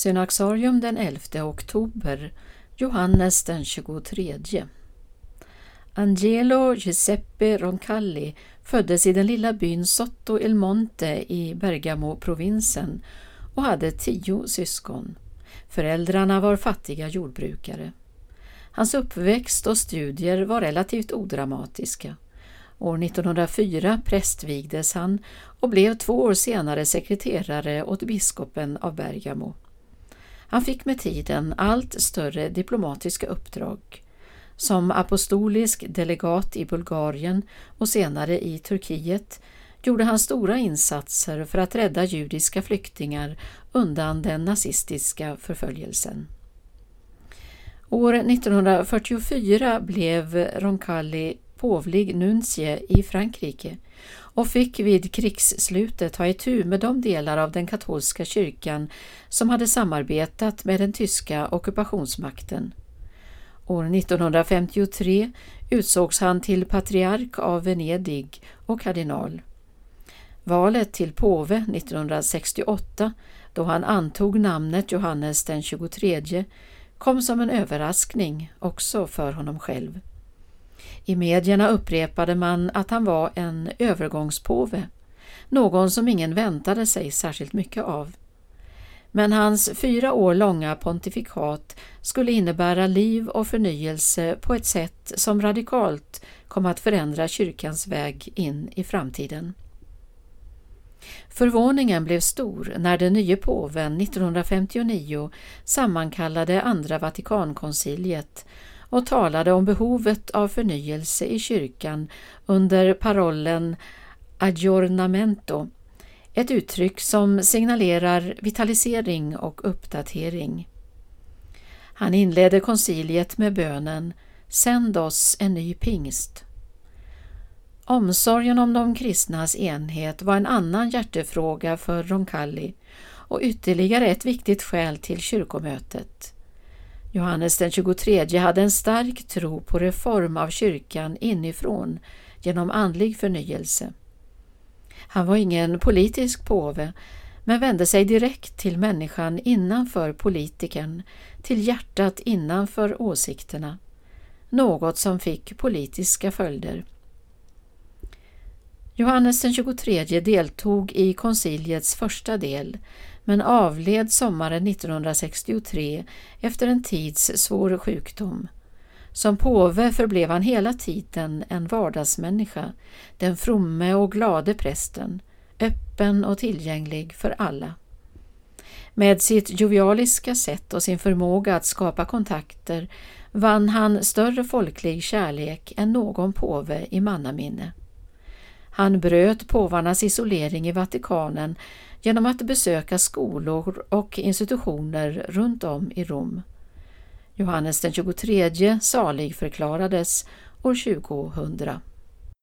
Synaxarium den 11 oktober, Johannes den 23. Angelo Giuseppe Roncalli föddes i den lilla byn Sotto il Monte i Bergamo-provinsen och hade tio syskon. Föräldrarna var fattiga jordbrukare. Hans uppväxt och studier var relativt odramatiska. År 1904 prästvigdes han och blev två år senare sekreterare åt biskopen av Bergamo. Han fick med tiden allt större diplomatiska uppdrag. Som apostolisk delegat i Bulgarien och senare i Turkiet gjorde han stora insatser för att rädda judiska flyktingar undan den nazistiska förföljelsen. År 1944 blev Roncalli påvlig nuntie i Frankrike och fick vid krigsslutet ta itu med de delar av den katolska kyrkan som hade samarbetat med den tyska ockupationsmakten. År 1953 utsågs han till patriark av Venedig och kardinal. Valet till påve 1968, då han antog namnet Johannes den 23, kom som en överraskning också för honom själv. I medierna upprepade man att han var en övergångspåve, någon som ingen väntade sig särskilt mycket av. Men hans fyra år långa pontifikat skulle innebära liv och förnyelse på ett sätt som radikalt kom att förändra kyrkans väg in i framtiden. Förvåningen blev stor när den nye påven 1959 sammankallade Andra Vatikankonciliet och talade om behovet av förnyelse i kyrkan under parollen aggiornamento, ett uttryck som signalerar vitalisering och uppdatering. Han inledde konciliet med bönen Sänd oss en ny pingst. Omsorgen om de kristnas enhet var en annan hjärtefråga för Roncalli och ytterligare ett viktigt skäl till kyrkomötet. Johannes den 23 hade en stark tro på reform av kyrkan inifrån genom andlig förnyelse. Han var ingen politisk påve men vände sig direkt till människan innanför politikern, till hjärtat innanför åsikterna, något som fick politiska följder. Johannes den 23 deltog i konciliets första del men avled sommaren 1963 efter en tids svår sjukdom. Som påve förblev han hela tiden en vardagsmänniska, den fromme och glade prästen, öppen och tillgänglig för alla. Med sitt jovialiska sätt och sin förmåga att skapa kontakter vann han större folklig kärlek än någon påve i mannaminne. Han bröt påvarnas isolering i Vatikanen genom att besöka skolor och institutioner runt om i Rom. Johannes den 23 salig förklarades år 2000.